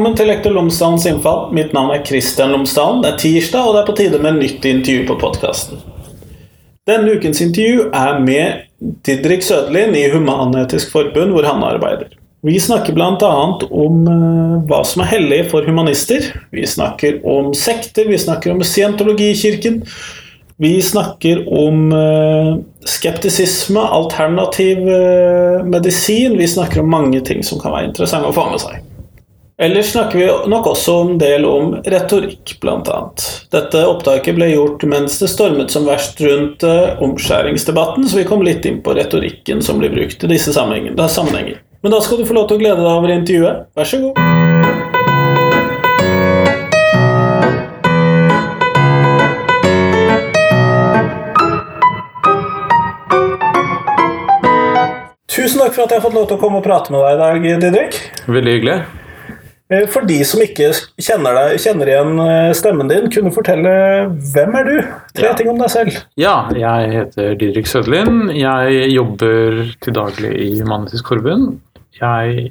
velkommen til Lektor Lomsdalens innfall. Mitt navn er Kristian Lomsdalen. Det er tirsdag, og det er på tide med nytt intervju på podkasten. Denne ukens intervju er med Didrik Sødlin i Human-Etisk Forbund, hvor han arbeider. Vi snakker bl.a. om uh, hva som er hellig for humanister. Vi snakker om sekter, vi snakker om scientologikirken. Vi snakker om uh, skeptisisme, alternativ uh, medisin. Vi snakker om mange ting som kan være interessante å få med seg. Ellers snakker vi nok også en del om retorikk, bl.a. Dette opptaket ble gjort mens det stormet som verst rundt uh, omskjæringsdebatten, så vi kom litt inn på retorikken som blir brukt i disse sammenhenger. Men da skal du få lov til å glede deg over intervjuet. Vær så god. Tusen takk for at jeg har fått lov til å komme og prate med deg i dag, Didrik. Veldig hyggelig. Eh, for de som ikke kjenner, deg, kjenner igjen eh, stemmen din, kunne fortelle hvem er du? Tre Ja. ting om deg selv. Ja, jeg heter Didrik Sødlin. Jeg jobber til daglig i Human-Etisk Forbund. Jeg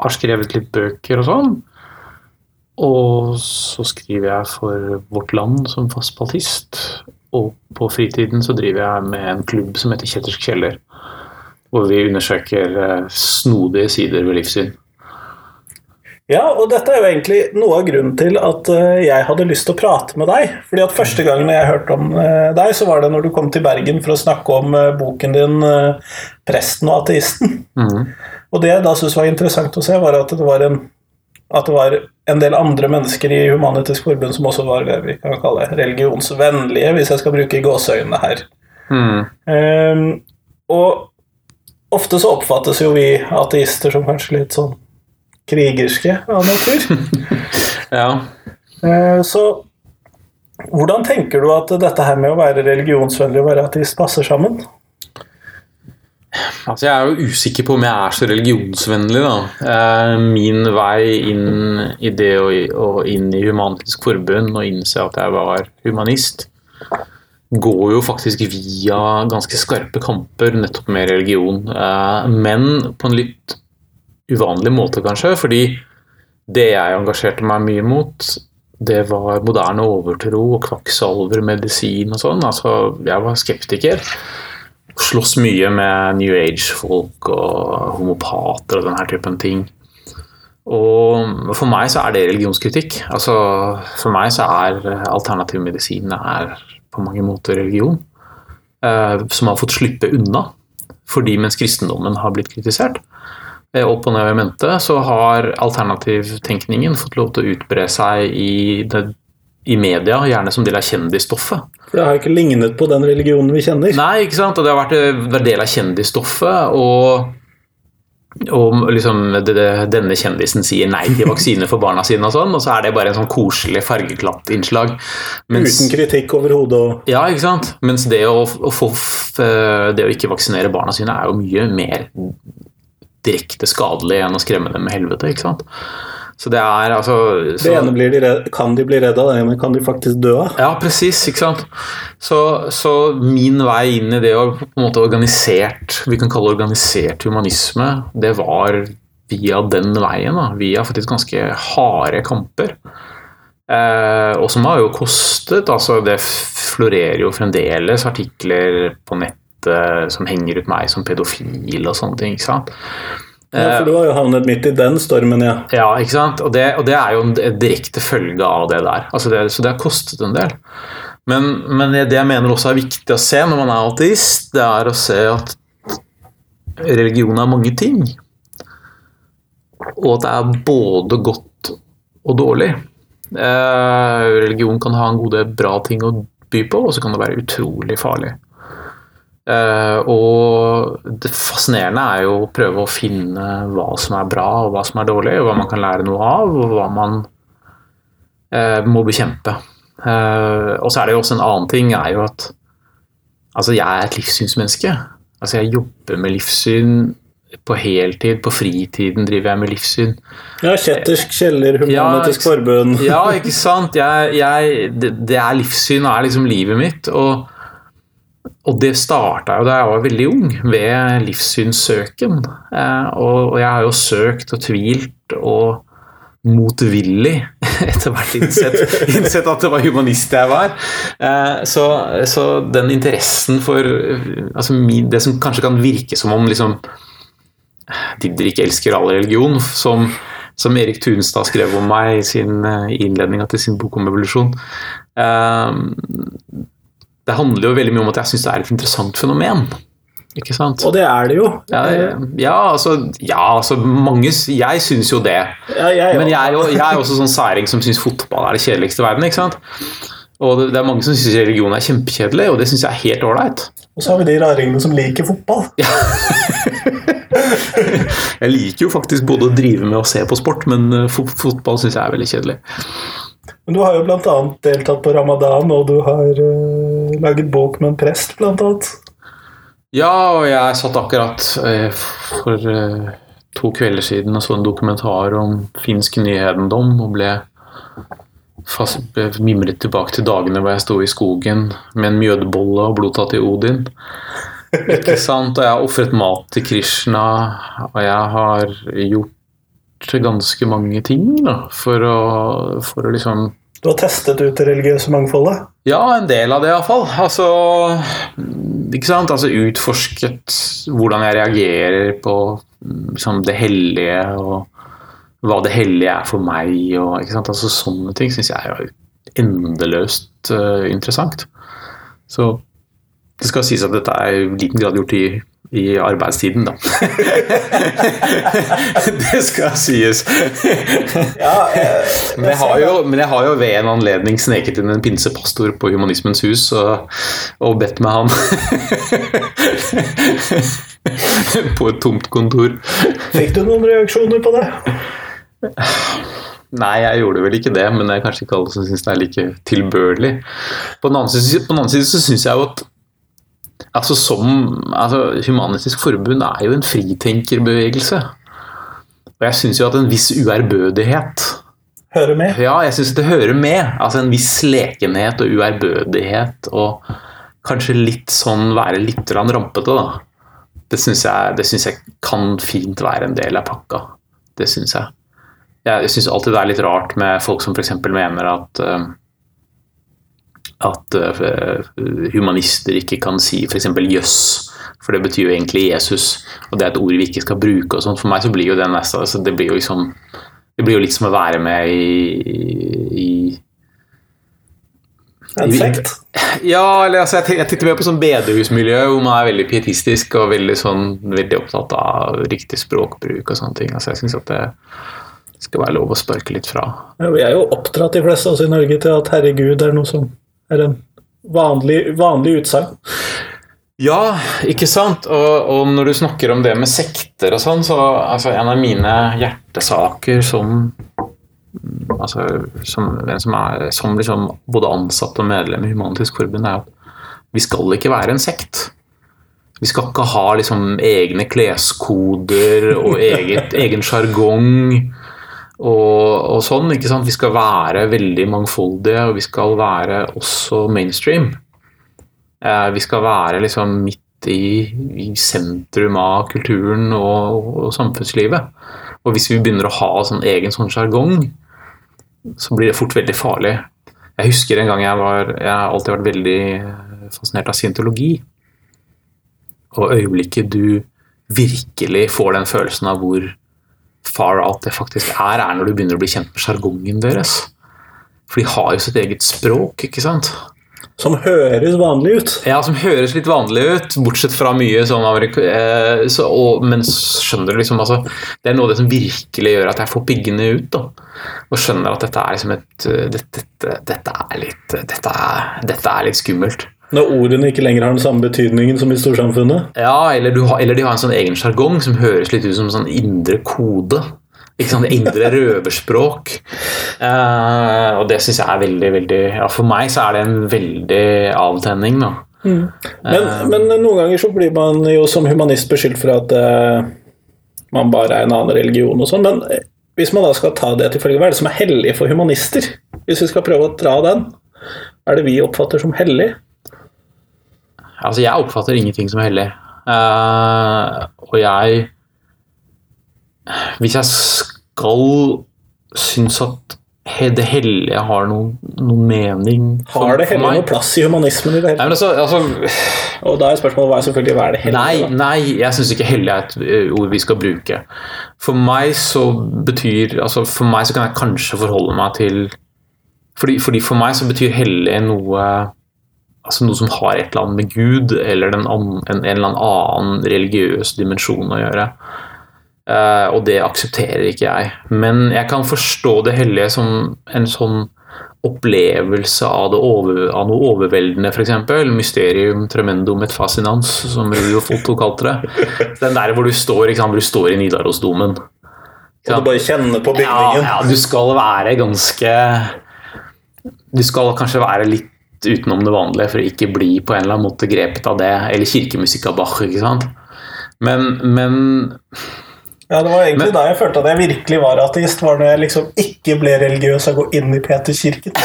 har skrevet litt bøker og sånn. Og så skriver jeg for Vårt Land som fast spaltist. Og på fritiden så driver jeg med en klubb som heter Kjettersk kjeller. Hvor vi undersøker eh, snodige sider ved livssyn. Ja, og dette er jo egentlig noe av grunnen til at eh, jeg hadde lyst til å prate med deg. Fordi at Første gangen jeg hørte om eh, deg, så var det når du kom til Bergen for å snakke om eh, boken din 'Presten og ateisten'. Mm. Og det jeg da syntes var interessant å se, var at det var en at det var en del andre mennesker i Human-Etisk Forbund som også var det vi kan kalle religionsvennlige, hvis jeg skal bruke gåseøynene her. Mm. Um, og ofte så oppfattes jo vi ateister som kanskje litt sånn krigerske av natur. Ja. Eh, så hvordan tenker du at dette her med å være religionsvennlig og være ateist passer sammen? Altså, jeg er jo usikker på om jeg er så religionsvennlig. Da. Eh, Min vei inn i det og, inn i Human-Etisk Forbund og innse at jeg var humanist, går jo faktisk via ganske skarpe kamper nettopp med religion. Eh, Men på en litt uvanlig måte, kanskje. Fordi det jeg engasjerte meg mye mot, det var moderne overtro og kvakksalver, medisin og sånn. Altså, jeg var skeptiker slåss mye med New Age-folk og homopater og denne typen ting. Og for meg så er det religionskritikk. Altså, for meg så er alternativ medisin er på mange måter religion. Eh, som har fått slippe unna. Fordi mens kristendommen har blitt kritisert, opp og ned i mente, så har alternativtenkningen fått lov til å utbre seg i, det, i media, gjerne som del av kjendisstoffet. For det har jo ikke lignet på den religionen vi kjenner. Nei, ikke sant? Og det har vært, vært del av kjendisstoffet. Og, og liksom det, det, denne kjendisen sier nei til vaksine for barna sine, og sånn, og så er det bare en sånn koselig fargeklatt innslag. Mens, Uten kritikk overhodet. og- ja, ikke sant? Mens det å, å få det å ikke vaksinere barna sine er jo mye mer direkte skadelig enn å skremme dem med helvete. ikke sant? Så det er altså Det ene blir de redde, kan de bli redd av, det ene kan de faktisk dø av. Ja, presis. Ikke sant. Så, så min vei inn i det å på en måte organisert Vi kan kalle organisert humanisme. Det var via den veien. Da. Via faktisk ganske harde kamper. Eh, og som har jo kostet. altså Det florerer jo fremdeles artikler på nettet som henger ut meg som pedofil og sånne ting. ikke sant? Ja, for du har jo havnet midt i den stormen, ja. Ja, ikke sant? Og det, og det er jo en en direkte følge av det der. Altså det, så det har kostet en del. Men, men det jeg mener også er viktig å se når man er ateist, det er å se at religion er mange ting. Og at det er både godt og dårlig. Eh, religion kan ha en god del bra ting å by på, og så kan det være utrolig farlig. Eh, og det fascinerende er jo å prøve å finne hva som er bra og hva som er dårlig, og hva man kan lære noe av, og hva man eh, må bekjempe. Eh, og så er det jo også en annen ting, er jo at altså jeg er et livssynsmenneske. Altså jeg jobber med livssyn på heltid, på fritiden driver jeg med livssyn. Ja, Kjettersk kjeller, Ja, Forbund. Ja, ikke sant? Jeg, jeg, det, det er livssyn, er liksom livet mitt. Og, og det starta jo da jeg var veldig ung, ved livssynssøken. Eh, og, jeg har jo søkt og tvilt og motvillig etter hvert innsett, innsett at det var humanist jeg var. Eh, så, så den interessen for altså Det som kanskje kan virke som om liksom Didrik elsker all religion, som, som Erik Tunstad skrev om meg i sin eh, innledning til sin bok om evolusjon. Eh, det handler jo veldig mye om at jeg syns det er et interessant fenomen. Ikke sant? Og det er det jo. Ja, ja, altså, ja, altså mange Jeg syns jo det. Ja, jeg, Men jeg er jo jeg er også sånn særing som syns fotball er det kjedeligste i verden. ikke sant? Og det, det er mange som syns religion er kjempekjedelig, og det syns jeg er helt ålreit. Og så har vi de raringene som liker fotball. jeg liker jo faktisk både å drive med og se på sport, men uh, fotball syns jeg er veldig kjedelig. Men du har jo bl.a. deltatt på ramadan, og du har uh, laget bok med en prest, blant annet. Ja, og jeg satt akkurat eh, for to kvelder siden og så en dokumentar om finsk nyhedendom og ble, fast, ble mimret tilbake til dagene hvor jeg sto i skogen med en mjødbolle og blodtatt i Odin. Ikke sant? Og jeg har ofret mat til Krishna, og jeg har gjort ganske mange ting da, for å, for å liksom Du har testet ut det religiøse mangfoldet? Ja, en del av det iallfall. Altså, ikke sant? altså utforsket hvordan jeg reagerer på liksom, det hellige, og hva det hellige er for meg. og ikke sant? Altså, Sånne ting syns jeg er endeløst uh, interessant. Så det skal sies at dette er i liten grad gjort i, i arbeidstiden, da. det skal sies. ja, eh, men, jeg jo, men, jeg har jo, ved en anledning sneket inn en pinsepastor på Humanismens hus og, og bedt med han på et tomt kontor. Fikk du noen reaksjoner på det? Nei, jeg gjorde vel ikke det, men det er kanskje ikke alle som syns det er like tilbørlig. På den annen side, på den annen side så syns jeg jo at altså som, altså Humanistisk Forbund er jo en fritenkerbevegelse. Og jeg syns jo at en viss uærbødighet Hører med? Ja, jeg syns det hører med. Altså en viss lekenhet og uærbødighet og kanskje litt sånn være litt rampete, da. Det syns jeg, jeg, kan fint være en del av pakka. Det syns jeg. Jeg syns alltid det er litt rart med folk som f.eks. mener at uh, at uh, humanister ikke kan si f.eks. jøss, for det betyr jo egentlig Jesus, og det er et ord vi ikke skal bruke og sånn. For meg så blir jo det nesten altså det blir jo liksom det blir jo litt som å være med i, i en sekt? Ja, eller altså, jeg titter mer på sånn bedehusmiljø hvor man er veldig pietistisk og veldig, sånn, veldig opptatt av riktig språkbruk og sånne ting. Altså, jeg syns at det skal være lov å sparke litt fra. Ja, vi er jo oppdratt, de fleste av oss i Norge, til at herregud er noe som er en vanlig, vanlig utsagn. Ja, ikke sant? Og, og, når du snakker om det med sekter og sånn, så altså, en av mine hjertesaker som altså, som, som, er, som liksom både ansatt og medlem i Humanitisk Forbund, er at vi skal ikke være en sekt. Vi skal ikke ha liksom egne kleskoder og eget, egen sjargong og, og, sånn. ikke sant? Vi skal være veldig mangfoldige, og vi skal være også mainstream. Eh, vi skal være liksom midt i, i sentrum av kulturen og, og, samfunnslivet. Og hvis vi begynner å ha sånn egen sånn sjargong, så blir det fort veldig farlig. Jeg husker en gang jeg var Jeg har alltid vært veldig fascinert av scientologi. Og øyeblikket du virkelig får den følelsen av hvor far out det faktisk er, er når du begynner å bli kjent med sjargongen deres. For de har jo sitt eget språk, ikke sant? Som høres vanlig ut. Ja, som høres litt vanlig ut, bortsett fra mye sånn amerika... Eh, så, og, men skjønner du liksom altså, Det er noe av det som virkelig gjør at jeg får piggene ut. da. Og skjønner at dette er liksom et eh, Dette, dette, dette er, litt, dette er, dette er litt skummelt. Når ordene ikke lenger har den samme betydningen som i storsamfunnet? Ja, eller, har, eller de har en sånn egen sjargong som høres litt ut som en sånn indre kode. Ikke sant? Indre røverspråk. Uh, og det syns jeg er veldig, veldig ja, For meg så er det en veldig avtenning, da. Mm. Men, uh, men, noen ganger så blir man jo som humanist beskyldt for at uh, man bare er en annen religion og sånn. Men hvis man da skal ta det til følge, hva er det som er hellig for humanister? Hvis vi skal prøve å dra den? Hva er det vi oppfatter som hellig? Altså, jeg oppfatter ingenting som hellig. Uh, og jeg Hvis jeg skal synes at det hellige har noen, noen mening Har det hellige noen plass i humanismen i det hele altså, altså Og da er spørsmålet hva er selvfølgelig hva er det hellige? Nei, nei jeg syns ikke hellig er et ord vi skal bruke. For meg så betyr altså For meg så kan jeg kanskje forholde meg til fordi, fordi for meg så betyr hellig noe altså noe som har et eller annet med Gud eller en, en eller annen religiøs dimensjon å gjøre. Uh, og det aksepterer ikke jeg. Men jeg kan forstå det hellige som en sånn opplevelse av, det over, av noe overveldende, f.eks. Mysterium tremendum et fascinans, som Rudolf Otto kalte det. Den der hvor du står, ikke sant, du står i Nidarosdomen. Og du bare kjenner på Ja, bygningen. ja, du skal være ganske Du skal kanskje være litt utenom det vanlige for å ikke bli på en eller annen måte grepet av det. Eller kirkemusikk av Bach, ikke sant. Men, men Ja, Det var egentlig Men- da jeg følte at jeg virkelig var ateist, var når jeg liksom ikke ble religiøs og gå inn i Peterkirken.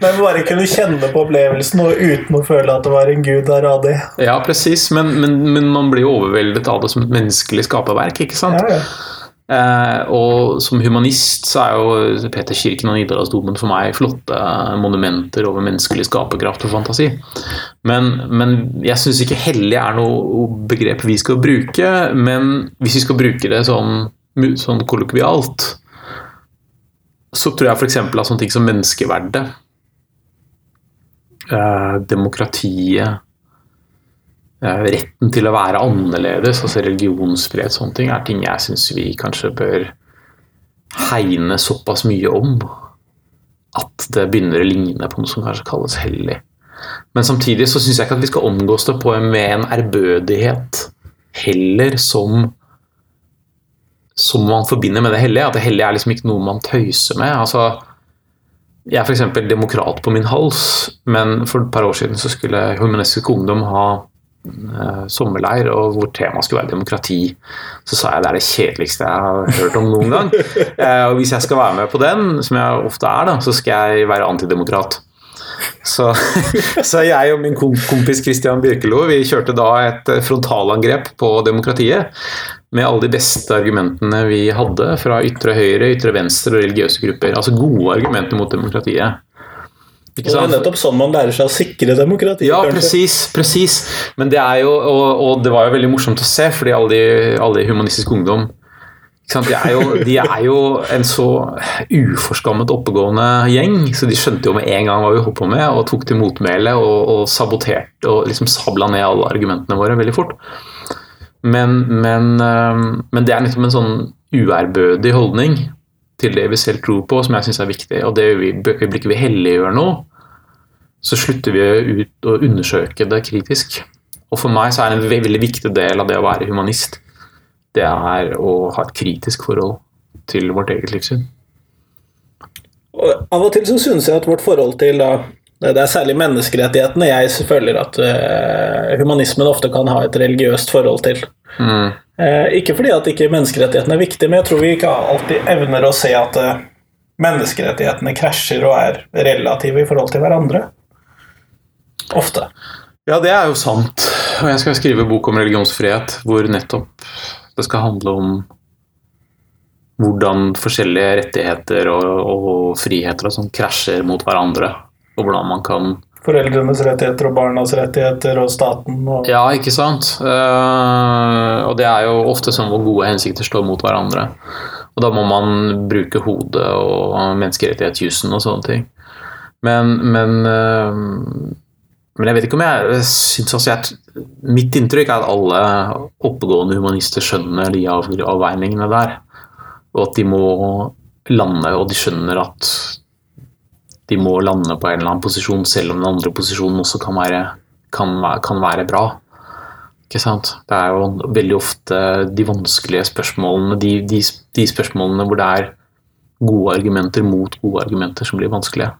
Men bare kunne kjenne på opplevelsen og uten å føle at det var en gud der av det. Ja, presis, men, men, men man blir jo overveldet av det som et menneskelig skaperverk, ikke sant? Ja, ja. Eh, og som humanist så er jo Peterskirken og Nidarosdomen for meg flotte monumenter over menneskelig skaperkraft og fantasi. Men, men jeg syns ikke hellig er noe begrep vi skal bruke. Men hvis vi skal bruke det sånn, sånn kollokvialt, så tror jeg f.eks. at sånne ting som menneskeverdet, eh, demokratiet Retten til å være annerledes, altså religionsfrihet, sånne ting, er ting jeg syns vi kanskje bør hegne såpass mye om at det begynner å ligne på noe som kanskje kalles hellig. Men samtidig så syns jeg ikke at vi skal omgås det på med en ærbødighet heller som som man forbinder med det hellige. At det hellige er liksom ikke noe man tøyser med. altså jeg er f.eks. demokrat på min hals, men for et par år siden så skulle Humanistisk Ungdom ha eh, sommerleir, og hvor temaet skulle være demokrati. Så sa jeg det er det kjedeligste jeg har hørt om noen gang. Eh, og hvis jeg skal være med på den, som jeg ofte er, da, så skal jeg være antidemokrat. Så, så jeg og min kompis Christian Birkelo vi kjørte da et eh, frontalangrep på demokratiet. Med alle de beste argumentene vi hadde fra ytre høyre, ytre venstre og religiøse grupper. Altså gode argumenter mot demokratiet. Ikke Det er sant? nettopp sånn man lærer seg å sikre demokratiet. Ja, presis, presis. Men det er jo, og, og det var jo veldig morsomt å se, fordi alle de, alle de humanistisk ungdom sant? De, er jo, de er jo en så uforskammet oppegående gjeng, så de skjønte jo med en gang hva vi holdt på med, og tok til motmæle og, og saboterte og liksom sabla ned alle argumentene våre veldig fort. Men, men, men det er nettopp en sånn uærbødig holdning til det vi selv tror på, som jeg syns er viktig. Og det øyeblikket vi helliggjør noe, så slutter vi ut å undersøke det kritisk. Og for meg så er en veldig viktig del av det å være humanist, det er å ha et kritisk forhold til vårt eget livssyn. Og av og til så synes jeg at vårt forhold til da, det er særlig menneskerettighetene jeg føler at uh, humanismen ofte kan ha et religiøst forhold til. Mm. Eh, ikke fordi at ikke menneskerettighetene er viktige, men jeg tror vi ikke alltid evner å se at eh, menneskerettighetene krasjer og er relative i forhold til hverandre. Ofte. Ja, det er jo sant. Og jeg skal skrive bok om religionsfrihet, hvor nettopp det skal handle om hvordan forskjellige rettigheter og, og friheter og sånn krasjer mot hverandre. Og hvordan man kan Foreldrenes rettigheter og barnas rettigheter og staten og Ja, ikke sant? Uh, og det er jo ofte sånn hvor gode hensikter står mot hverandre. Og da må man bruke hodet og menneskerettighetsjussen og sånne ting. Men, men, eh, men jeg vet ikke om jeg syns altså Mitt inntrykk er at alle oppegående humanister skjønner de avveiningene der. Og at de må lande, og de skjønner at de må lande på en eller annen posisjon, selv om den andre posisjonen også kan være, kan kan være bra. Ikke sant? Det er jo veldig ofte de vanskelige spørsmålene, de, de, de spørsmålene hvor det er gode argumenter mot gode argumenter som blir vanskelige.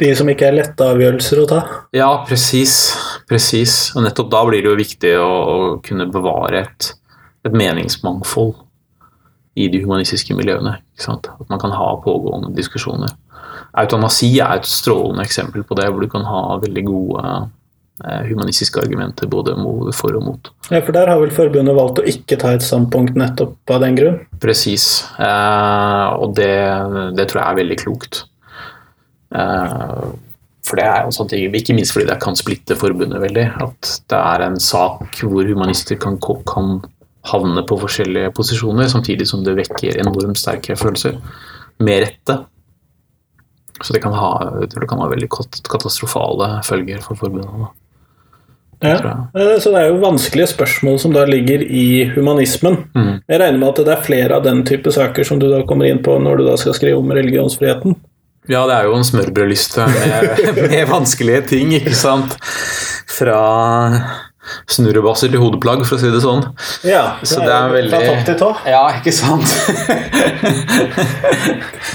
De som ikke er lette avgjørelser å ta. Ja, presis. Presis. Og nettopp da blir det jo viktig å, å kunne bevare et, et meningsmangfold i de humanistiske miljøene. At man kan ha pågående diskusjoner. Eutanasi er et strålende eksempel på det, hvor du kan ha veldig gode eh, humanistiske argumenter både for og mot. Ja, for der har vel forbundet valgt å ikke ta et standpunkt nettopp av den grunn. Presis. Eh, og det, det tror jeg er veldig klokt. Eh, for det er en sånn ting, Ikke minst fordi det kan splitte forbundet veldig. At det er en sak hvor humanister kan, kan havne på forskjellige posisjoner, samtidig som det vekker enormt sterke følelser. Med rette. Så det kan ha, det kan ha veldig katastrofale følger for forbundet. Ja. Eh, Så det er jo vanskelige spørsmål som da ligger i humanismen. Mm. Jeg regner med at det er flere av den type saker som du da kommer inn på når du da skal skrive om religionsfriheten. Ja, det er jo en smørbrødliste med, med vanskelige ting, ikke sant? Fra snurrebasser til hodeplagg, for å si det sånn. Ja, Så det er veldig Fra topp til tå. Ja, ikke sant?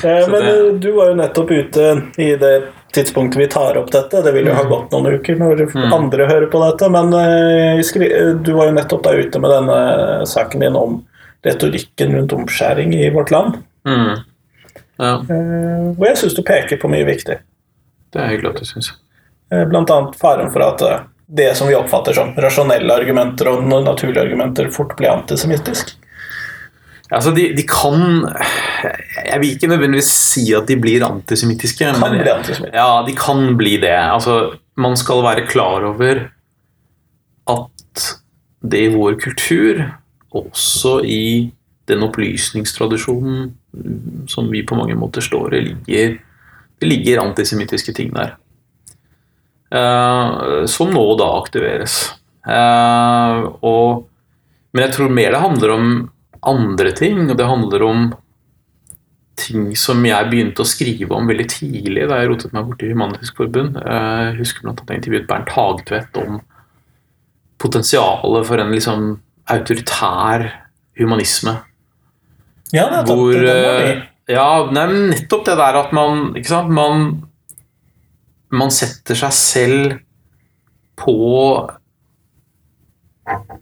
Eh, Men det- eh, du var jo nettopp ute i det tidspunktet vi tar opp dette. Det vil jo ha gått noen uker når Mm. andre hører på dette, men eh, du var jo nettopp da ute med denne saken din om retorikken rundt omskjæring i vårt land. Mm. Ja, Hvor jeg syns du peker på mye viktig. det er hyggelig at du syns. Eh, Blant annet faren for at det som vi oppfatter som rasjonelle argumenter og naturlige argumenter, fort blir antisemittisk. Altså, de, de kan Jeg vil ikke nødvendigvis si at de blir antisemittiske. Kan men- bli antisemittiske. Ja, de kan bli det. Altså, man skal være klar over at det i vår kultur, også i den opplysningstradisjonen som vi på mange måter står i, ligger, det ligger antisemittiske ting der. Eh, som nå da aktiveres. Eh, og, men jeg tror mer det handler om andre ting. og Det handler om ting som jeg begynte å skrive om veldig tidlig da jeg rotet meg borti Humanitisk Forbund. Eh, Jeg husker blant annet jeg intervjuet Bernt Hagtvedt om potensialet for en liksom autoritær humanisme. Ja, det er Hvor det, det. Ja, nei, nettopp det der at man Ikke sant? Man, man setter seg selv på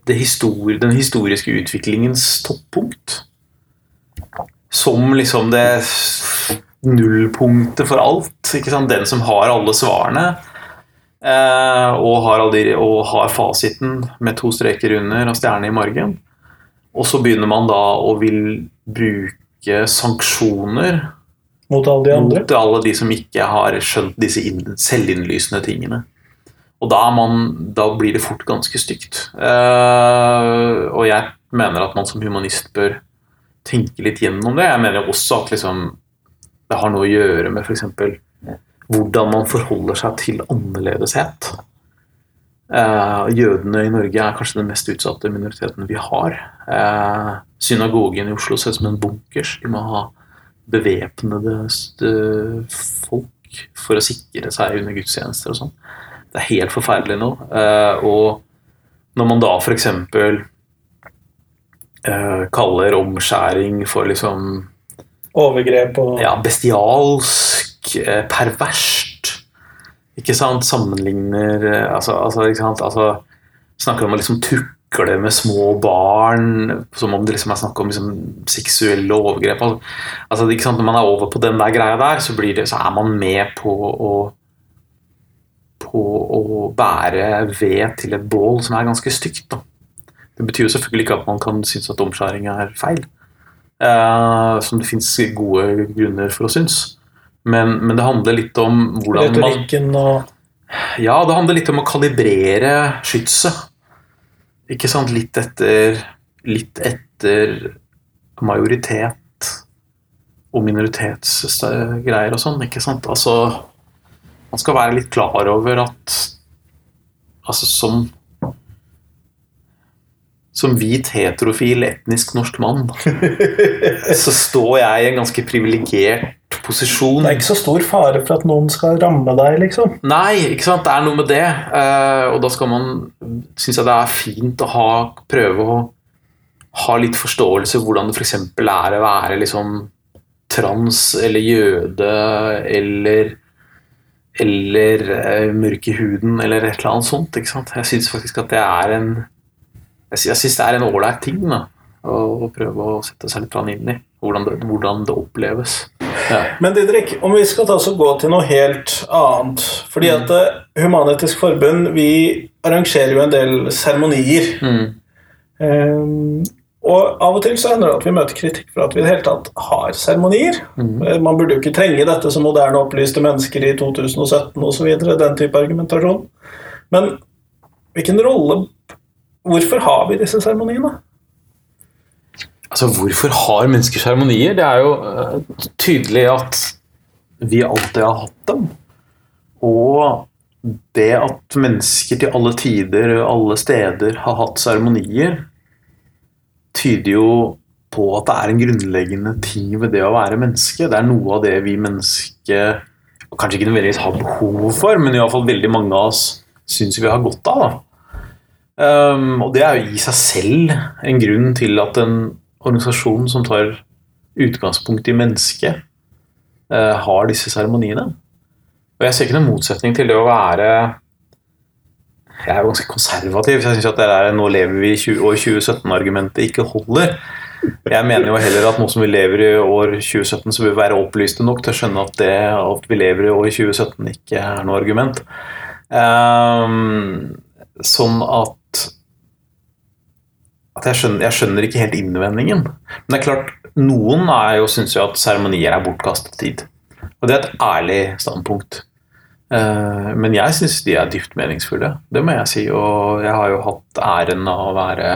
histori den historiske utviklingens toppunkt. Som liksom det nullpunktet for alt. Den som har alle svarene. Eh, og, har alle, og har fasiten med to streker under og stjerne i margen. Og så begynner man da å vil bruke sanksjoner Mot alle de andre. mot alle de som ikke har skjønt disse inn- selvinnlysende tingene. Og da, man, da blir det fort ganske stygt. Uh, og jeg mener at man som humanist bør tenke litt gjennom det. Jeg mener også at liksom, det har noe å gjøre med f.eks. hvordan man forholder seg til annerledeshet. Uh, jødene i Norge er kanskje den mest utsatte minoriteten vi har. Uh, synagogen i Oslo ser ut som en bunkers. De må ha bevæpnede folk for å sikre seg under gudstjenester og sånn. Det er helt forferdelig nå. Eh, og når man da f.eks. Uh, kaller omskjæring for liksom Overgrep og ja, bestialsk, eh, perverst. Ikke sant? Sammenligner eh, altså, altså, ikke sant? altså Snakker om å liksom tukle med små barn som om det liksom er snakk om liksom, seksuelle overgrep. Altså, altså? Når man er over på den der greia der, så, blir det, så er man med på å på å bære ved til et bål som er ganske stygt. Da. Det betyr jo selvfølgelig ikke at man kan synes at omskjæring er feil eh, som det fins gode grunner for å synes. Men, men det handler litt om hvordan man retorikken og Ja, det handler litt om å kalibrere skytset. Ikke sant? Litt etter Litt etter majoritet og minoritetsgreier og sånn, ikke sant? Altså Man skal være litt klar over at Altså som som hvit, heterofil, etnisk norsk mann, så står jeg i en ganske privilegert posisjon. Det er ikke så stor fare for at noen skal ramme deg, liksom. Nei, ikke sant? det er noe med det. Eh, og da skal man Syns jeg det er fint å ha, prøve å ha litt forståelse for hvordan det f.eks. er å være liksom trans eller jøde eller eller eh, mørk i huden eller et eller annet sånt. ikke sant? Jeg syns faktisk at det er en Jeg synes det er en ålreit ting. da. Og, prøve å sette seg litt inn i hvordan det, hvordan det oppleves. Ja. Men Didrik, om vi skal ta oss og gå til noe helt annet Fordi at eh, Human-Etisk Forbund vi arrangerer jo en del seremonier. Mm. Um, og av og til så hender det at vi møter kritikk for at vi i det hele tatt har seremonier. Mm. Man burde jo ikke trenge dette som moderne opplyste mennesker i 2017 osv. Den type argumentasjon. Men hvilken rolle Hvorfor har vi disse seremoniene? Altså, Hvorfor har mennesker seremonier? Det er jo eh, tydelig at vi alltid har hatt dem. Og det at mennesker til alle tider, alle steder, har hatt seremonier, tyder jo på at det er en grunnleggende ting ved det å være menneske. Det er noe av det vi mennesker kanskje ikke nødvendigvis har behov for, men i hvert fall veldig mange av oss syns vi har godt av. Da. Um, og det er jo i seg selv en grunn til at en organisasjon som tar utgangspunkt i mennesket, uh, har disse seremoniene. Og jeg ser ikke noen motsetning til det å være Jeg er jo ganske konservativ, så jeg syns at det der 'nå lever vi i år 2017'-argumentet ikke holder. Jeg mener jo heller at nå som vi lever i år 2017, så bør vi være opplyste nok til å skjønne at det at vi lever i år 2017 ikke er noe argument. Um, sånn at at jeg skjønner, jeg skjønner, ikke helt innvendingen. Men det er klart, noen er jo, syns jo at seremonier er bortkastet tid. Og det er et ærlig standpunkt. Uh, men jeg syns de er dypt meningsfulle. Det må jeg si. Og jeg har jo hatt æren av å være,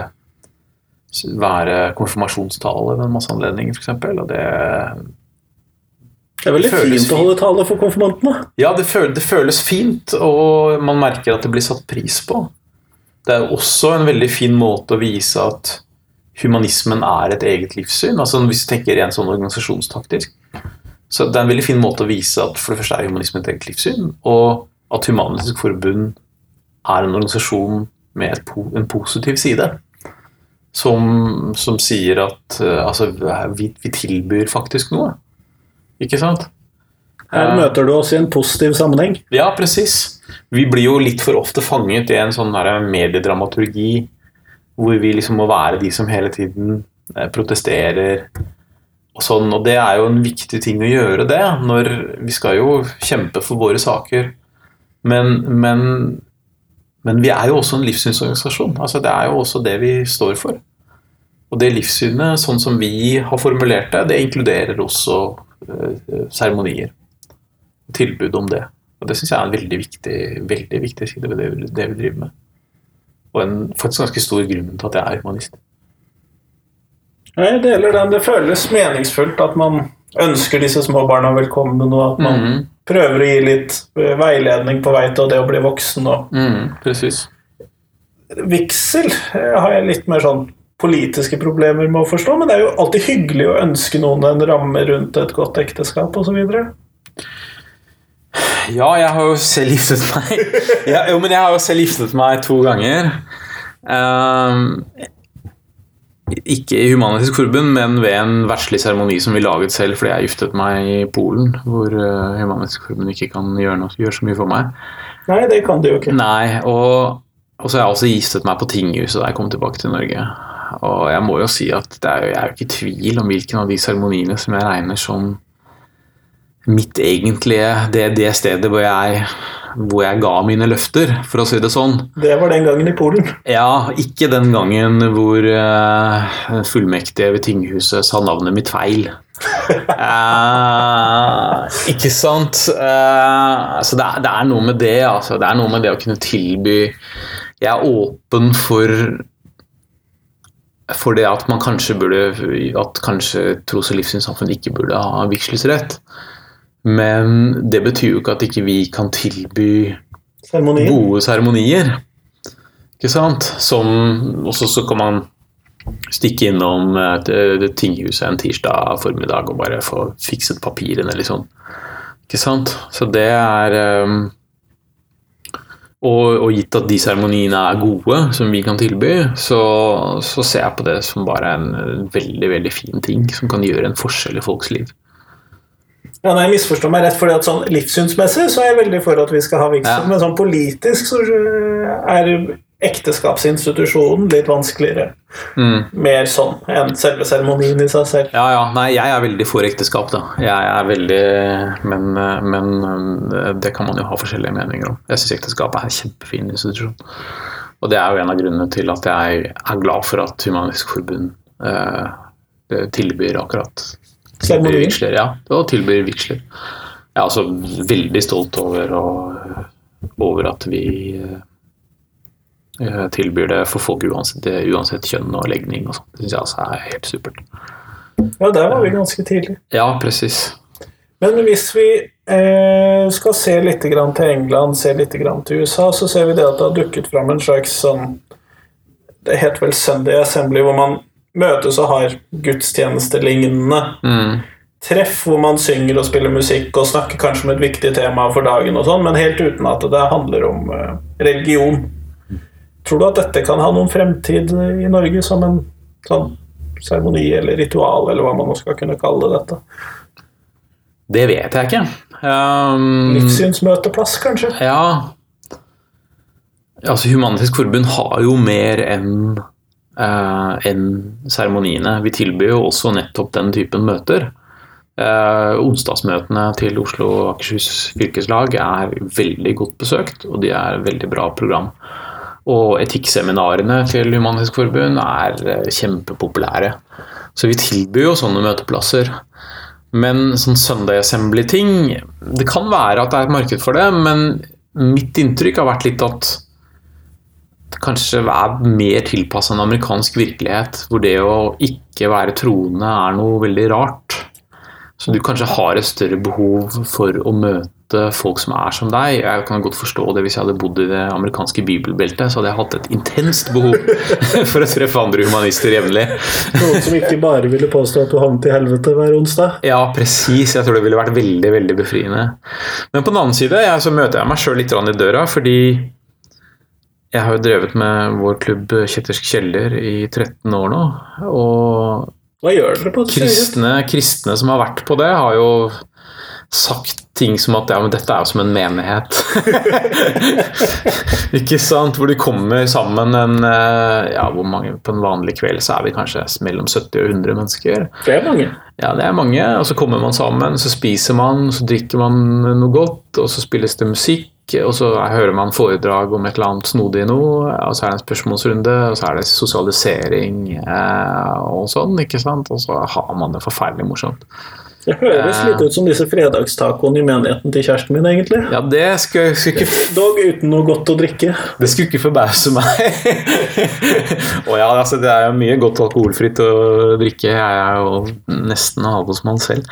være konfirmasjonstale ved en masse anledninger, f.eks. Og det det er veldig fint å holde tale for konfirmantene. Ja, det føles, det føles, fint, og man merker at det blir satt pris på. Det er også en veldig fin måte å vise at humanismen er et eget livssyn. altså Hvis du tenker rent sånn organisasjonstaktisk. Så det er en veldig fin måte å vise at for det første er humanismen et eget livssyn, og at Human-Etisk Forbund er en organisasjon med et, en positiv side. Som, som sier at altså, vi, vi tilbyr faktisk noe. Ikke sant? Her møter du oss i en positiv sammenheng. Ja, presis. Vi blir jo litt for ofte fanget i en sånn mediedramaturgi hvor vi liksom må være de som hele tiden protesterer og sånn. Og det er jo en viktig ting å gjøre, det. når Vi skal jo kjempe for våre saker. Men, men, men vi er jo også en livssynsorganisasjon. Altså, det er jo også det vi står for. Og det livssynet, sånn som vi har formulert det, det inkluderer også seremonier. Tilbud om det. Og Det syns jeg er en veldig viktig, veldig viktig side ved det, det, vi driver med. Og en faktisk ganske stor grunn til at jeg er humanist. Jeg deler den. Det føles meningsfullt at man ønsker disse små barna velkommen, og at man mm. prøver å gi litt veiledning på vei til det å bli voksen. Og... Mm, precis. Vigsel har jeg litt mer sånn politiske problemer med å forstå, men det er jo alltid hyggelig å ønske noen en ramme rundt et godt ekteskap osv. Ja, jeg har jo selv giftet meg ja, Jo, men jeg har jo selv giftet meg to ganger. Um, ikke i Human-Etisk Forbund, men ved en verdslig seremoni som vi laget selv fordi jeg giftet meg i Polen, hvor uh, Human-Etisk Forbund ikke kan gjøre, noe, gjøre, så mye for meg. Nei, det kan de jo ikke. Nei, og, og så har jeg også giftet meg på tinghuset da jeg kom tilbake til Norge. Og jeg må jo si at er, jeg er jo ikke i tvil om hvilken av de seremoniene som jeg regner som mitt egentlige Det, det stedet hvor jeg, hvor jeg ga mine løfter, for å si det sånn. Det var den gangen i Polen? Ja, ikke den gangen hvor uh, fullmektige ved tinghuset sa navnet mitt feil. uh, ikke sant? Uh, så det er, det er, noe med det, altså. Det er noe med det å kunne tilby Jeg er åpen for for det at man kanskje burde at kanskje tros- og livssynssamfunn ikke burde ha vigselsrett. Men det betyr jo ikke at ikke vi kan tilby Seremonier. gode seremonier. Ikke sant? Som også så kan man stikke innom det tinghuset en tirsdag formiddag og bare få fikset papirene, liksom. Ikke sant? Så det er um, og, og, gitt at de seremoniene er gode, som vi kan tilby, så, så, ser jeg på det som bare en veldig veldig fin ting som kan gjøre en forskjell i folks liv. Ja, nei, Misforstå meg rett, fordi at sånn livssynsmessig så er jeg veldig for at vi skal ha vigsel, ja. men sånn politisk så er ekteskapsinstitusjonen litt vanskeligere. Mm. Mer sånn enn selve seremonien i seg selv. Ja, ja. Nei, jeg er veldig for ekteskap, da. Jeg er veldig Men, men det kan man jo ha forskjellige meninger om. Jeg syns ekteskap er en kjempefin institusjon. Og det er jo en av grunnene til at jeg er glad for at Humanisk Forbund eh, tilbyr akkurat tilbyr vigsler. Ja, og tilbyr vigsler. Jeg er altså veldig stolt over, og, over at vi uh, tilbyr det for folk uansett, uansett kjønn og legning og sånn. Det syns jeg altså er helt supert. Ja, der var vi ganske tidlig. Ja, presis. Men hvis vi eh, skal se litt grann til England, se litt grann til USA, så ser vi det at det har dukket fram en slags sånn Det het vel Sunday Assembly, hvor man møtes og har gudstjenestelignende Mm. treff hvor man synger og spiller musikk og snakker kanskje om et viktig tema for dagen, og sånn, men helt uten at det handler om eh, religion. Tror du at dette kan ha noen fremtid i Norge som en sånn seremoni eller ritual, eller hva man nå skal kunne kalle dette? Det vet jeg ikke. Um, Livssynsmøteplass, kanskje? Ja Altså, Human-Etisk Forbund har jo mer enn enn seremoniene. Vi tilbyr jo også nettopp den typen møter. Eh, onsdagsmøtene til Oslo og Akershus fylkeslag er veldig godt besøkt, og de er veldig bra program. Og etikkseminarene til Human-Etisk Forbund er eh, kjempepopulære. Så vi tilbyr jo sånne møteplasser. Men sånn Sunday Assembly-ting Det kan være at det er et marked for det, men mitt inntrykk har vært litt at kanskje er mer tilpassa en amerikansk virkelighet, hvor det å ikke være troende er noe veldig rart. Så du kanskje har et større behov for å møte folk som er som deg. Jeg kan godt forstå det hvis jeg hadde bodd i det amerikanske bibelbeltet, så hadde jeg hatt et intenst behov for å treffe andre humanister jevnlig. Noen som ikke bare ville påstå at du havnet i helvete hver onsdag? Ja, presis. Jeg tror det ville vært veldig veldig befriende. Men på den annen side jeg, så møter jeg meg sjøl litt i døra, fordi jeg har jo drevet med vår klubb Kjettersk kjeller i 13 år nå. Og Hva gjør dere på det kristne, kristne som har vært på det, har jo sagt ting som at ja, men dette er jo som en menighet. Ikke sant? Hvor de kommer sammen en eh, Ja, hvor mange på en vanlig kveld så er vi kanskje mellom 70 og 100 mennesker. Det er mange. Ja, det er mange. Og så kommer man sammen, så spiser man, så drikker man noe godt, og så spilles det musikk, og så hører man foredrag om et eller annet snodig noe, og så er det en spørsmålsrunde, og så er det sosialisering eh, og sånn, ikke sant? Og så har man det forferdelig morsomt. Det høres litt ut som disse fredagstacoene i menigheten til kjæresten min, egentlig. Ja, det skulle, skulle ikke Dog uten noe godt å drikke. Det skulle ikke forbause meg. og ja, altså, det er jo mye godt alkoholfritt å drikke. Jeg er jo nesten avholdsmann selv.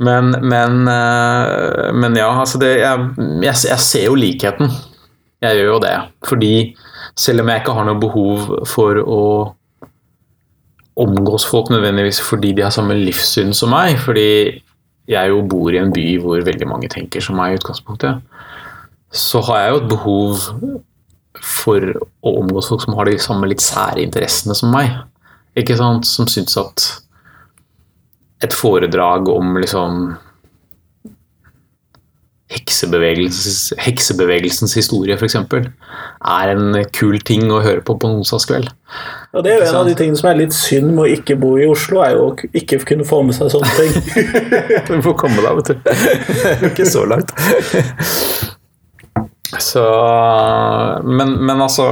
Men, men, eh, men ja, altså det, jeg, jeg, jeg ser jo likheten. Jeg gjør jo det. Fordi selv om jeg ikke har noe behov for å omgås folk nødvendigvis fordi de har samme livssyn som meg, fordi jeg jo bor i en by hvor veldig mange tenker som meg i utgangspunktet, så har jeg jo et behov for å omgås folk som har de samme litt sære interessene som meg. Ikke sant? Som syns at et foredrag om liksom heksebevegelsens, heksebevegelsens historie, f.eks., er en kul ting å høre på på en onsdagskveld. Ja, det er jo en av de tingene som er litt synd med å ikke bo i Oslo, er jo å ikke kunne få med seg sånne ting. Du får komme deg, vet du. Ikke så langt. Så Men, men altså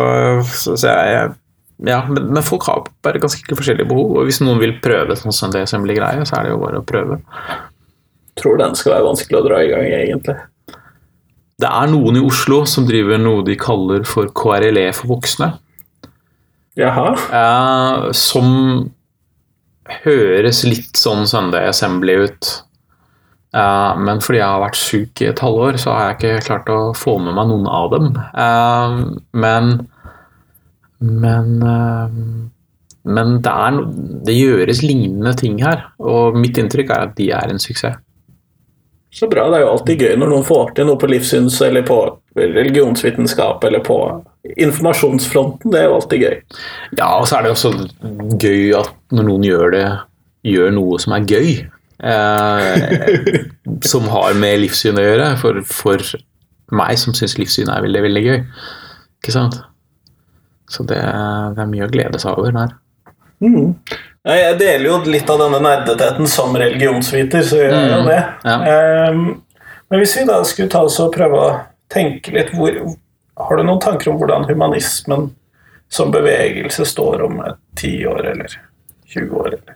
så, så jeg, Ja, men, men folk har bare ganske forskjellige behov. Og hvis noen vil prøve sånn Sunday Assembly-greie, så er det jo bare å prøve. Tror den skal være vanskelig å dra i gang, egentlig. Det er noen i Oslo som driver noe de kaller for KRLE for voksne. Jaha. Eh, som høres litt sånn Sunday Assembly ut. Eh, men fordi jeg har vært syk i et halvår, så har jeg ikke klart å få med meg noen av dem. Eh, men Men eh, Men det, er, det gjøres lignende ting her, og mitt inntrykk er at de er en suksess. Så bra. Det er jo alltid gøy når noen får til noe på livssyns eller på religionsvitenskap eller på informasjonsfronten. Det er jo alltid gøy. Ja, og så er det også gøy at når noen gjør det, gjør noe som er gøy. Eh, som har med livssyn å gjøre. For, for meg som syns livssyn er veldig, veldig gøy. Ikke sant? Så det, det er mye å glede seg over der. Mm. Jeg deler jo litt av denne nerdetheten som religionsviter, så gjør jeg jo Mm, det. ja. Ehm, men hvis vi da skulle ta oss og prøve å tenke litt hvor, Har du noen tanker om hvordan humanismen som bevegelse står om et tiår eller 20 år? Eller?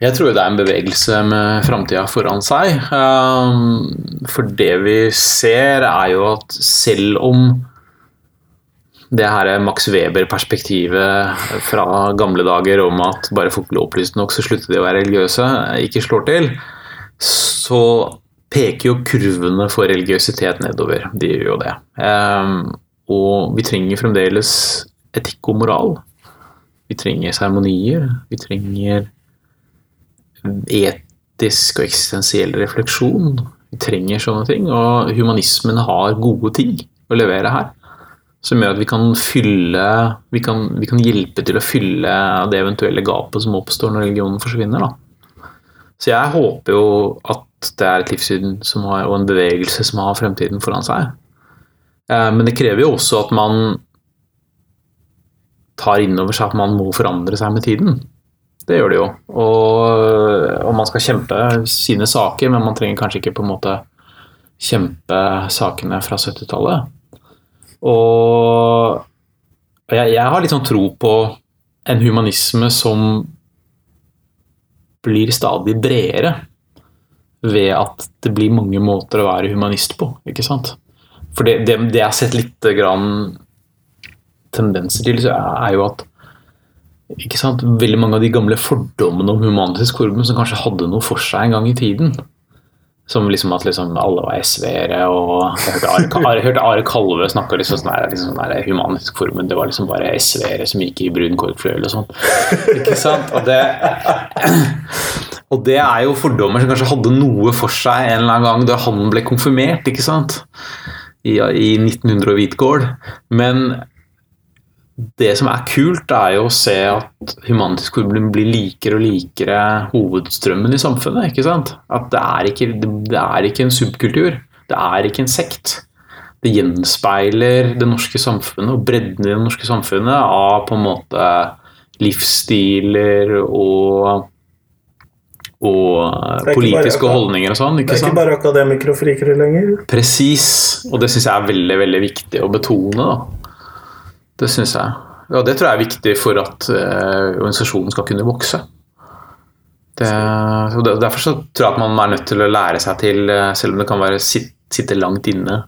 Jeg tror det er en bevegelse med framtida foran seg. Um, For det vi ser, er jo at selv om det her er Max Weber-perspektivet fra gamle dager om at bare folk blir opplyst nok, så slutter de å være religiøse, ikke slår til, så peker jo kurvene for religiøsitet nedover. De gjør jo det. Um, og vi trenger fremdeles etikk og moral. Vi trenger seremonier. Vi trenger etisk og eksistensiell refleksjon. Vi trenger sånne ting, og humanismen har gode ting å levere her. Som gjør at vi kan fylle Vi kan, vi kan hjelpe til å fylle det eventuelle gapet som oppstår når religionen forsvinner. Da. Så jeg håper jo at det er et livssyn har, og en bevegelse som har fremtiden foran seg. Eh, Men det krever jo også at man tar inn over seg at man må forandre seg med tiden. Det gjør det jo. Og, og man skal kjempe sine saker, men man trenger kanskje ikke på en måte kjempe sakene fra 70-tallet. Og jeg, jeg har litt sånn tro på en humanisme som blir stadig bredere ved at det blir mange måter å være humanist på, ikke sant? For det, det, det jeg har sett litt grann tendenser til, er jo at ikke sant? veldig mange av de gamle fordommene om humanitisk forbund som kanskje hadde noe for seg en gang i tiden. Som liksom at liksom alle var SV-ere, og jeg hørte Are, hørte Are Kalve snakke liksom sånn der, liksom sånn her humanistisk. Det var liksom bare SV-ere som gikk i brun korkfløyel og sånn. Ikke sant? Og det, og det er jo fordommer som kanskje hadde noe for seg en eller annen gang da han ble konfirmert, ikke sant? I, i 1900 og Hvitgård. Men det som er kult, er jo å se at humanistisk problem blir likere og likere hovedstrømmen i samfunnet. ikke sant? At det er ikke, det er ikke en subkultur. Det er ikke en sekt. Det gjenspeiler det norske samfunnet og bredden i det norske samfunnet av på en måte livsstiler og og politiske holdninger og sånn. Det er ikke bare akademikere og frikere lenger. Presis, og det syns jeg er veldig veldig viktig å betone. da. Det syns jeg. Og det tror jeg er viktig for at eh, organisasjonen skal kunne vokse. Det, og derfor så tror jeg at man er nødt til å lære seg til, eh, selv om det kan være sit, sitte langt inne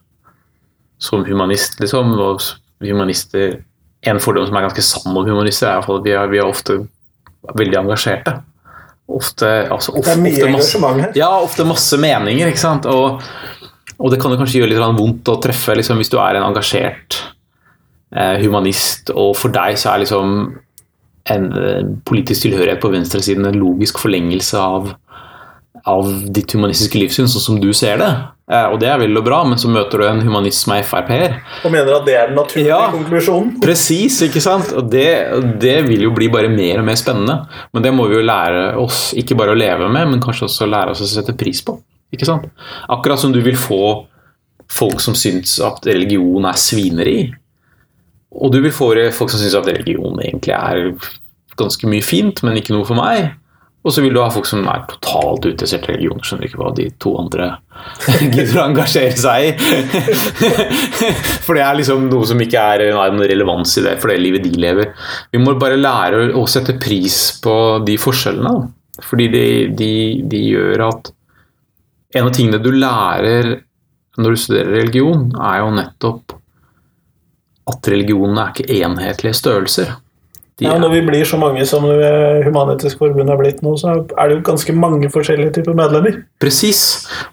som humanist, liksom. Og humanister En fordom som er ganske sann om humanister, er at vi er, vi er ofte veldig engasjerte. Ofte, altså, Det er mye ofte engasjement her. ja, ofte masse meninger, ikke sant. Og, og det kan jo kanskje gjøre litt vondt å treffe liksom, hvis du er en engasjert humanist, og for deg så er liksom en eh, politisk tilhørighet på venstresiden en logisk forlengelse av, av ditt humanistiske livssyn, sånn som du ser det. Eh, og det er vel og bra, men så møter du en humanist som er Frp-er. Og mener at det er den naturlige Ja. konklusjonen. Presis, ikke sant? Og det, det vil jo bli bare mer og mer spennende. Men det må vi jo lære oss ikke bare å leve med, men kanskje også lære oss å sette pris på. Ikke sant? Akkurat som du vil få folk som syns at religion er svineri. Og du vil få folk som syns at religion egentlig er ganske mye fint, men ikke noe for meg. Og så vil du ha folk som er totalt uinteressert i religion, skjønner ikke hva de to andre gidder å engasjere seg i. For det er liksom noe som ikke er noen relevans i det for det livet de lever. Vi må bare lære å sette pris på de forskjellene. Fordi de, de, de gjør at En av tingene du lærer når du studerer religion, er jo nettopp at religionene er ikke enhetlige størrelser. De Ja, er- når vi blir så mange som eh, Human-Etisk Forbund har blitt nå, så er det jo ganske mange forskjellige typer medlemmer. Presis.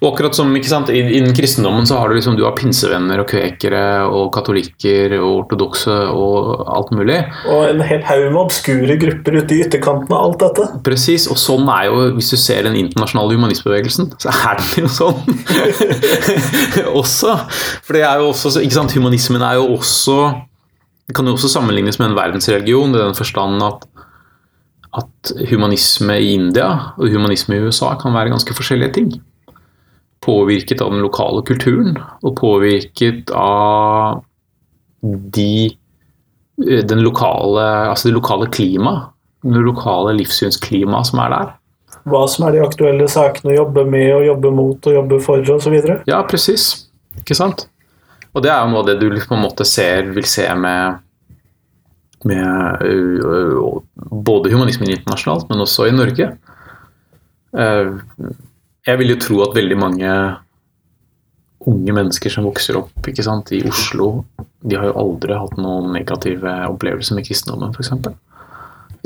Og akkurat som ikke sant, Innen kristendommen så har du liksom, du har pinsevenner og kvekere og katolikker og ortodokse og alt mulig. Og en hel haug med obskure grupper ute i ytterkanten av alt dette. Presis. Og sånn er jo, hvis du ser den internasjonale humanistbevegelsen, så er den jo sånn også. For det er jo også, så- ikke sant, humanismen er jo også Det kan jo også sammenlignes med en verdensreligion i den forstand at at humanisme i India og humanisme i USA kan være ganske forskjellige ting. Påvirket av den lokale kulturen, og påvirket av de den lokale, altså det lokale klimaet. Det lokale livssynsklimaet som er der. Hva som er de aktuelle sakene å jobbe med og jobbe mot og jobbe for osv. Ja, presis. Ikke sant? Og det er jo noe av det du på en måte ser, vil se med, med uh, både humanismen internasjonalt, men også i Norge. Uh, jeg vil jo tro at veldig mange unge mennesker som vokser opp sant, i Oslo, de har jo aldri hatt noen negative opplevelser med kristendommen, f.eks.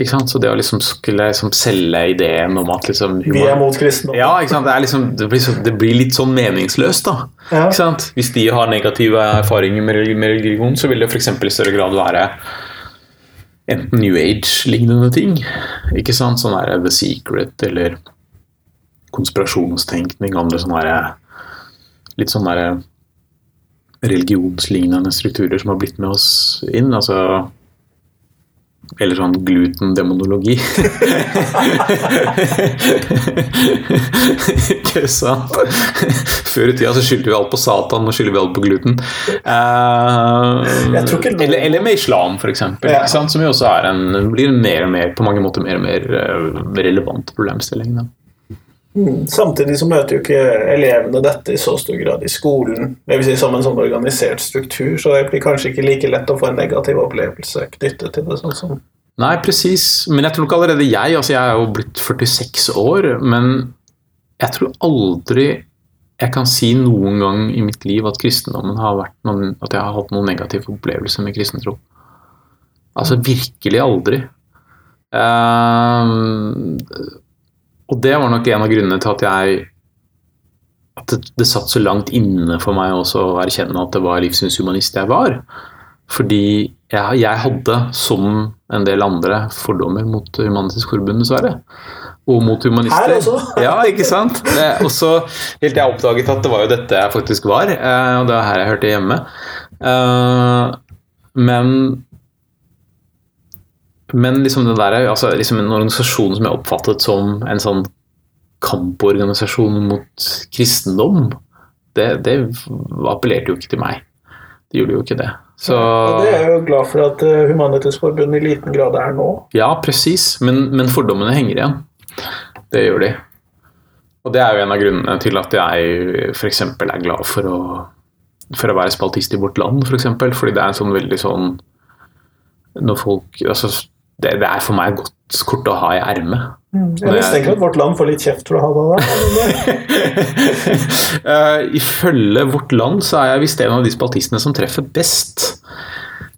Ikke sant? Så det å liksom skulle liksom selge ideen om at liksom Vi er mot kristendom. Ja, ikke sant? Det, liksom, det, blir så, det blir litt sånn meningsløst, da. Ja. Ikke sant? Hvis de har negative erfaringer med, med religion, så vil det f.eks. i større grad være enten New Age-lignende ting. Ikke sant? Sånn der The Secret eller konspirasjonstenkning, andre sånne der, litt sånn der religionslignende strukturer som har blitt med oss inn. altså eller sånn glutendemonologi. Ikke sant? Før i tida så skyldte vi alt på Satan, nå skylder vi alt på gluten. Noen- eller, eller med islam, eksempel. Ja. Som jo også en, blir mer og mer, på mange måter mer og mer eh, relevant problemstilling. Da. Mm. Samtidig så møter jo ikke elevene dette i så stor grad i skolen. Det vil si som en sånn organisert struktur, så det blir kanskje ikke like lett å få en negativ opplevelse knyttet til det. sånn som Nei, presis. Men jeg tror nok allerede jeg altså Jeg er jo blitt 46 år, men jeg tror aldri jeg kan si noen gang i mitt liv at kristendommen har vært noen, at jeg har hatt noen negativ opplevelse med kristentro. Altså virkelig aldri. Ehm, og det var nok en av grunnene til at jeg at det, det satt så langt inne for meg også å erkjenne at det var livssynshumanist jeg var. Fordi jeg, jeg hadde, som en del andre, fordommer mot Human-Etisk Forbund, dessverre. Og mot humanister. Her også? Ja, ikke sant? Og så helt til jeg oppdaget at det var jo dette jeg faktisk var, eh, og det var her jeg hørte hjemme. Eh, Men men liksom det der, altså liksom en organisasjon som jeg oppfattet som en sånn kamporganisasjon mot kristendom, det, det appellerte jo ikke til meg. Det gjorde jo ikke det. Så Og det er jeg jo glad for at Humanitetsforbundet Human-Etisk i liten grad er nå. Ja, presis, men, men fordommene henger igjen. Det gjør de. Og det er jo en av grunnene til at jeg f.eks. er glad for å, for å være spaltist i Vårt Land, for eksempel, fordi det er en sånn veldig sånn Når folk altså, det, det er for meg et godt kort å ha i ermet. Jeg mistenker at Vårt Land får litt kjeft for å ha det der. uh, Eh, ifølge Vårt Land så er jeg visst en av de spaltistene som treffer best.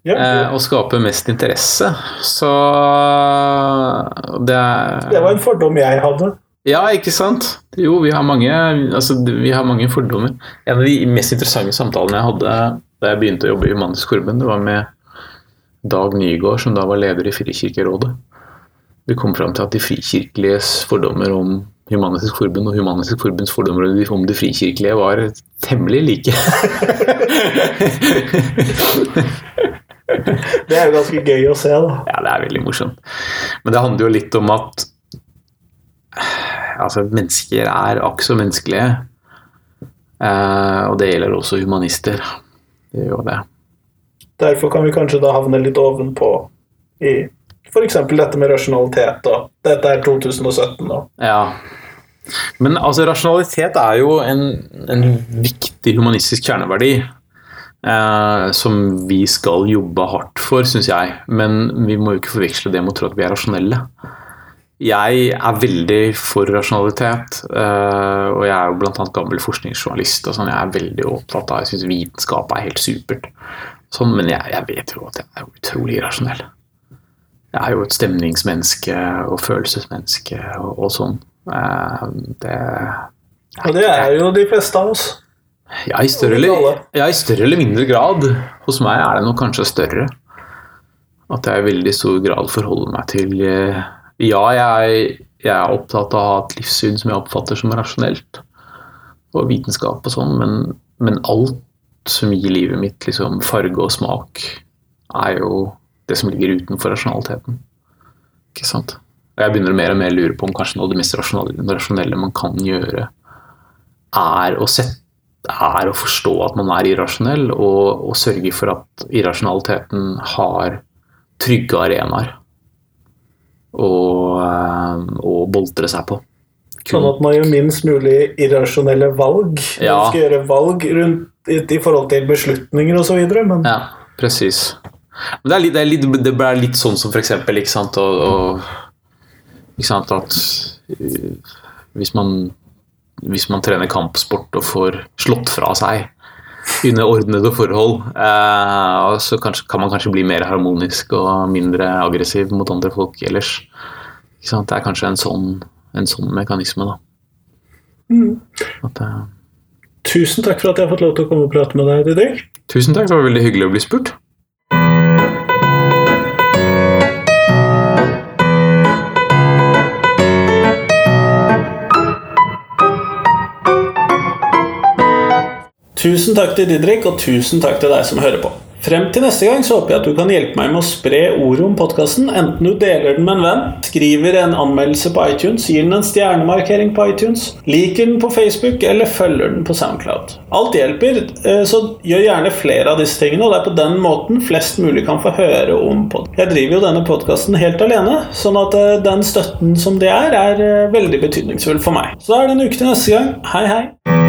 Ja, ja. og skaper mest interesse. Så det er det var en fordom jeg hadde. Ja, ikke sant? Jo, vi har mange, altså, vi har mange fordommer. En av de mest interessante samtalene jeg hadde da jeg begynte å jobbe i Humanisk Forbund, det var med Dag Nygaard, som da var leder i Frikirkerådet. Vi kom fram til at de frikirkeliges fordommer om Human-Etisk Forbund og Human-Etisk Forbunds fordommer om de frikirkelige var temmelig like. Det er jo ganske gøy å se, da. Ja, det er veldig morsomt. Men det handler jo litt om at altså, mennesker er akk så menneskelige. Eh, og det gjelder også humanister. Det gjør jo det. Derfor kan vi kanskje da havne litt ovenpå i f.eks. dette med rasjonalitet. Og dette er 2017 og Ja. Men altså, rasjonalitet er jo en, en viktig humanistisk kjerneverdi. Eh, som vi skal jobbe hardt for, syns jeg. Men vi må jo ikke forveksle det med å tro at vi er rasjonelle. Jeg er veldig for rasjonalitet, eh, og jeg er jo bl.a. gammel forskningsjournalist. og sånn, Jeg er veldig opptatt av, jeg syns vitenskap er helt supert. Sånn, men jeg, jeg vet jo at jeg er utrolig irrasjonell. Jeg er jo et stemningsmenneske og følelsesmenneske og, og sånn. Eh, Det Og det er jo de fleste av oss. ja i, større eller, ja, i større eller mindre grad. Hos meg er det nok kanskje større. At jeg i veldig stor grad forholder meg til eh, Ja, jeg, jeg er opptatt av å ha et livssyn som jeg oppfatter som rasjonelt. Og vitenskap og sånn, men, men alt som gir livet mitt liksom farge og smak, er jo det som ligger utenfor rasjonaliteten. Ikke sant? Og jeg begynner mer og mer å lure på om kanskje noe av det mest rasjonelle, man kan gjøre, er å sette er å forstå at man er irrasjonell, og, og sørge for at irrasjonaliteten har trygge arenaer å, eh, boltre seg på. Sånn at man gjør minst mulig irrasjonelle valg. Ja. Man skal gjøre valg rundt, i, i forhold til beslutninger osv. Men Ja, presis. Men det, er litt, det, er litt, det ble litt sånn som eksempel ikke sant, og, og, ikke sant at uh, hvis man, hvis man trener kampsport og får slått fra seg under ordnede forhold, eh, så kanskje, kan man kanskje bli mer harmonisk og mindre aggressiv mot andre folk ellers. Ikke sant? Det er kanskje en sånn, en sånn mekanisme, da. At, eh, tusen takk for at jeg har fått lov til å komme og prate med deg, Didrik. tusen takk, det var veldig hyggelig å bli spurt. Tusen takk til Didrik, og tusen takk til deg som hører på. Frem til neste gang så håper jeg at du kan hjelpe meg med å spre ordet om podkasten, enten du deler den med en venn, skriver en anmeldelse på iTunes, gir den en stjernemarkering på iTunes, liker den på Facebook eller følger den på SoundCloud. Alt hjelper, eh, så gjør gjerne flere av disse tingene, og det er på den måten flest mulig kan få høre om pod. Jeg driver jo denne podkasten helt alene, sånn at eh, den støtten som det er, er eh, veldig betydningsfull for meg. Så da er det en uke til neste gang. Hei, hei!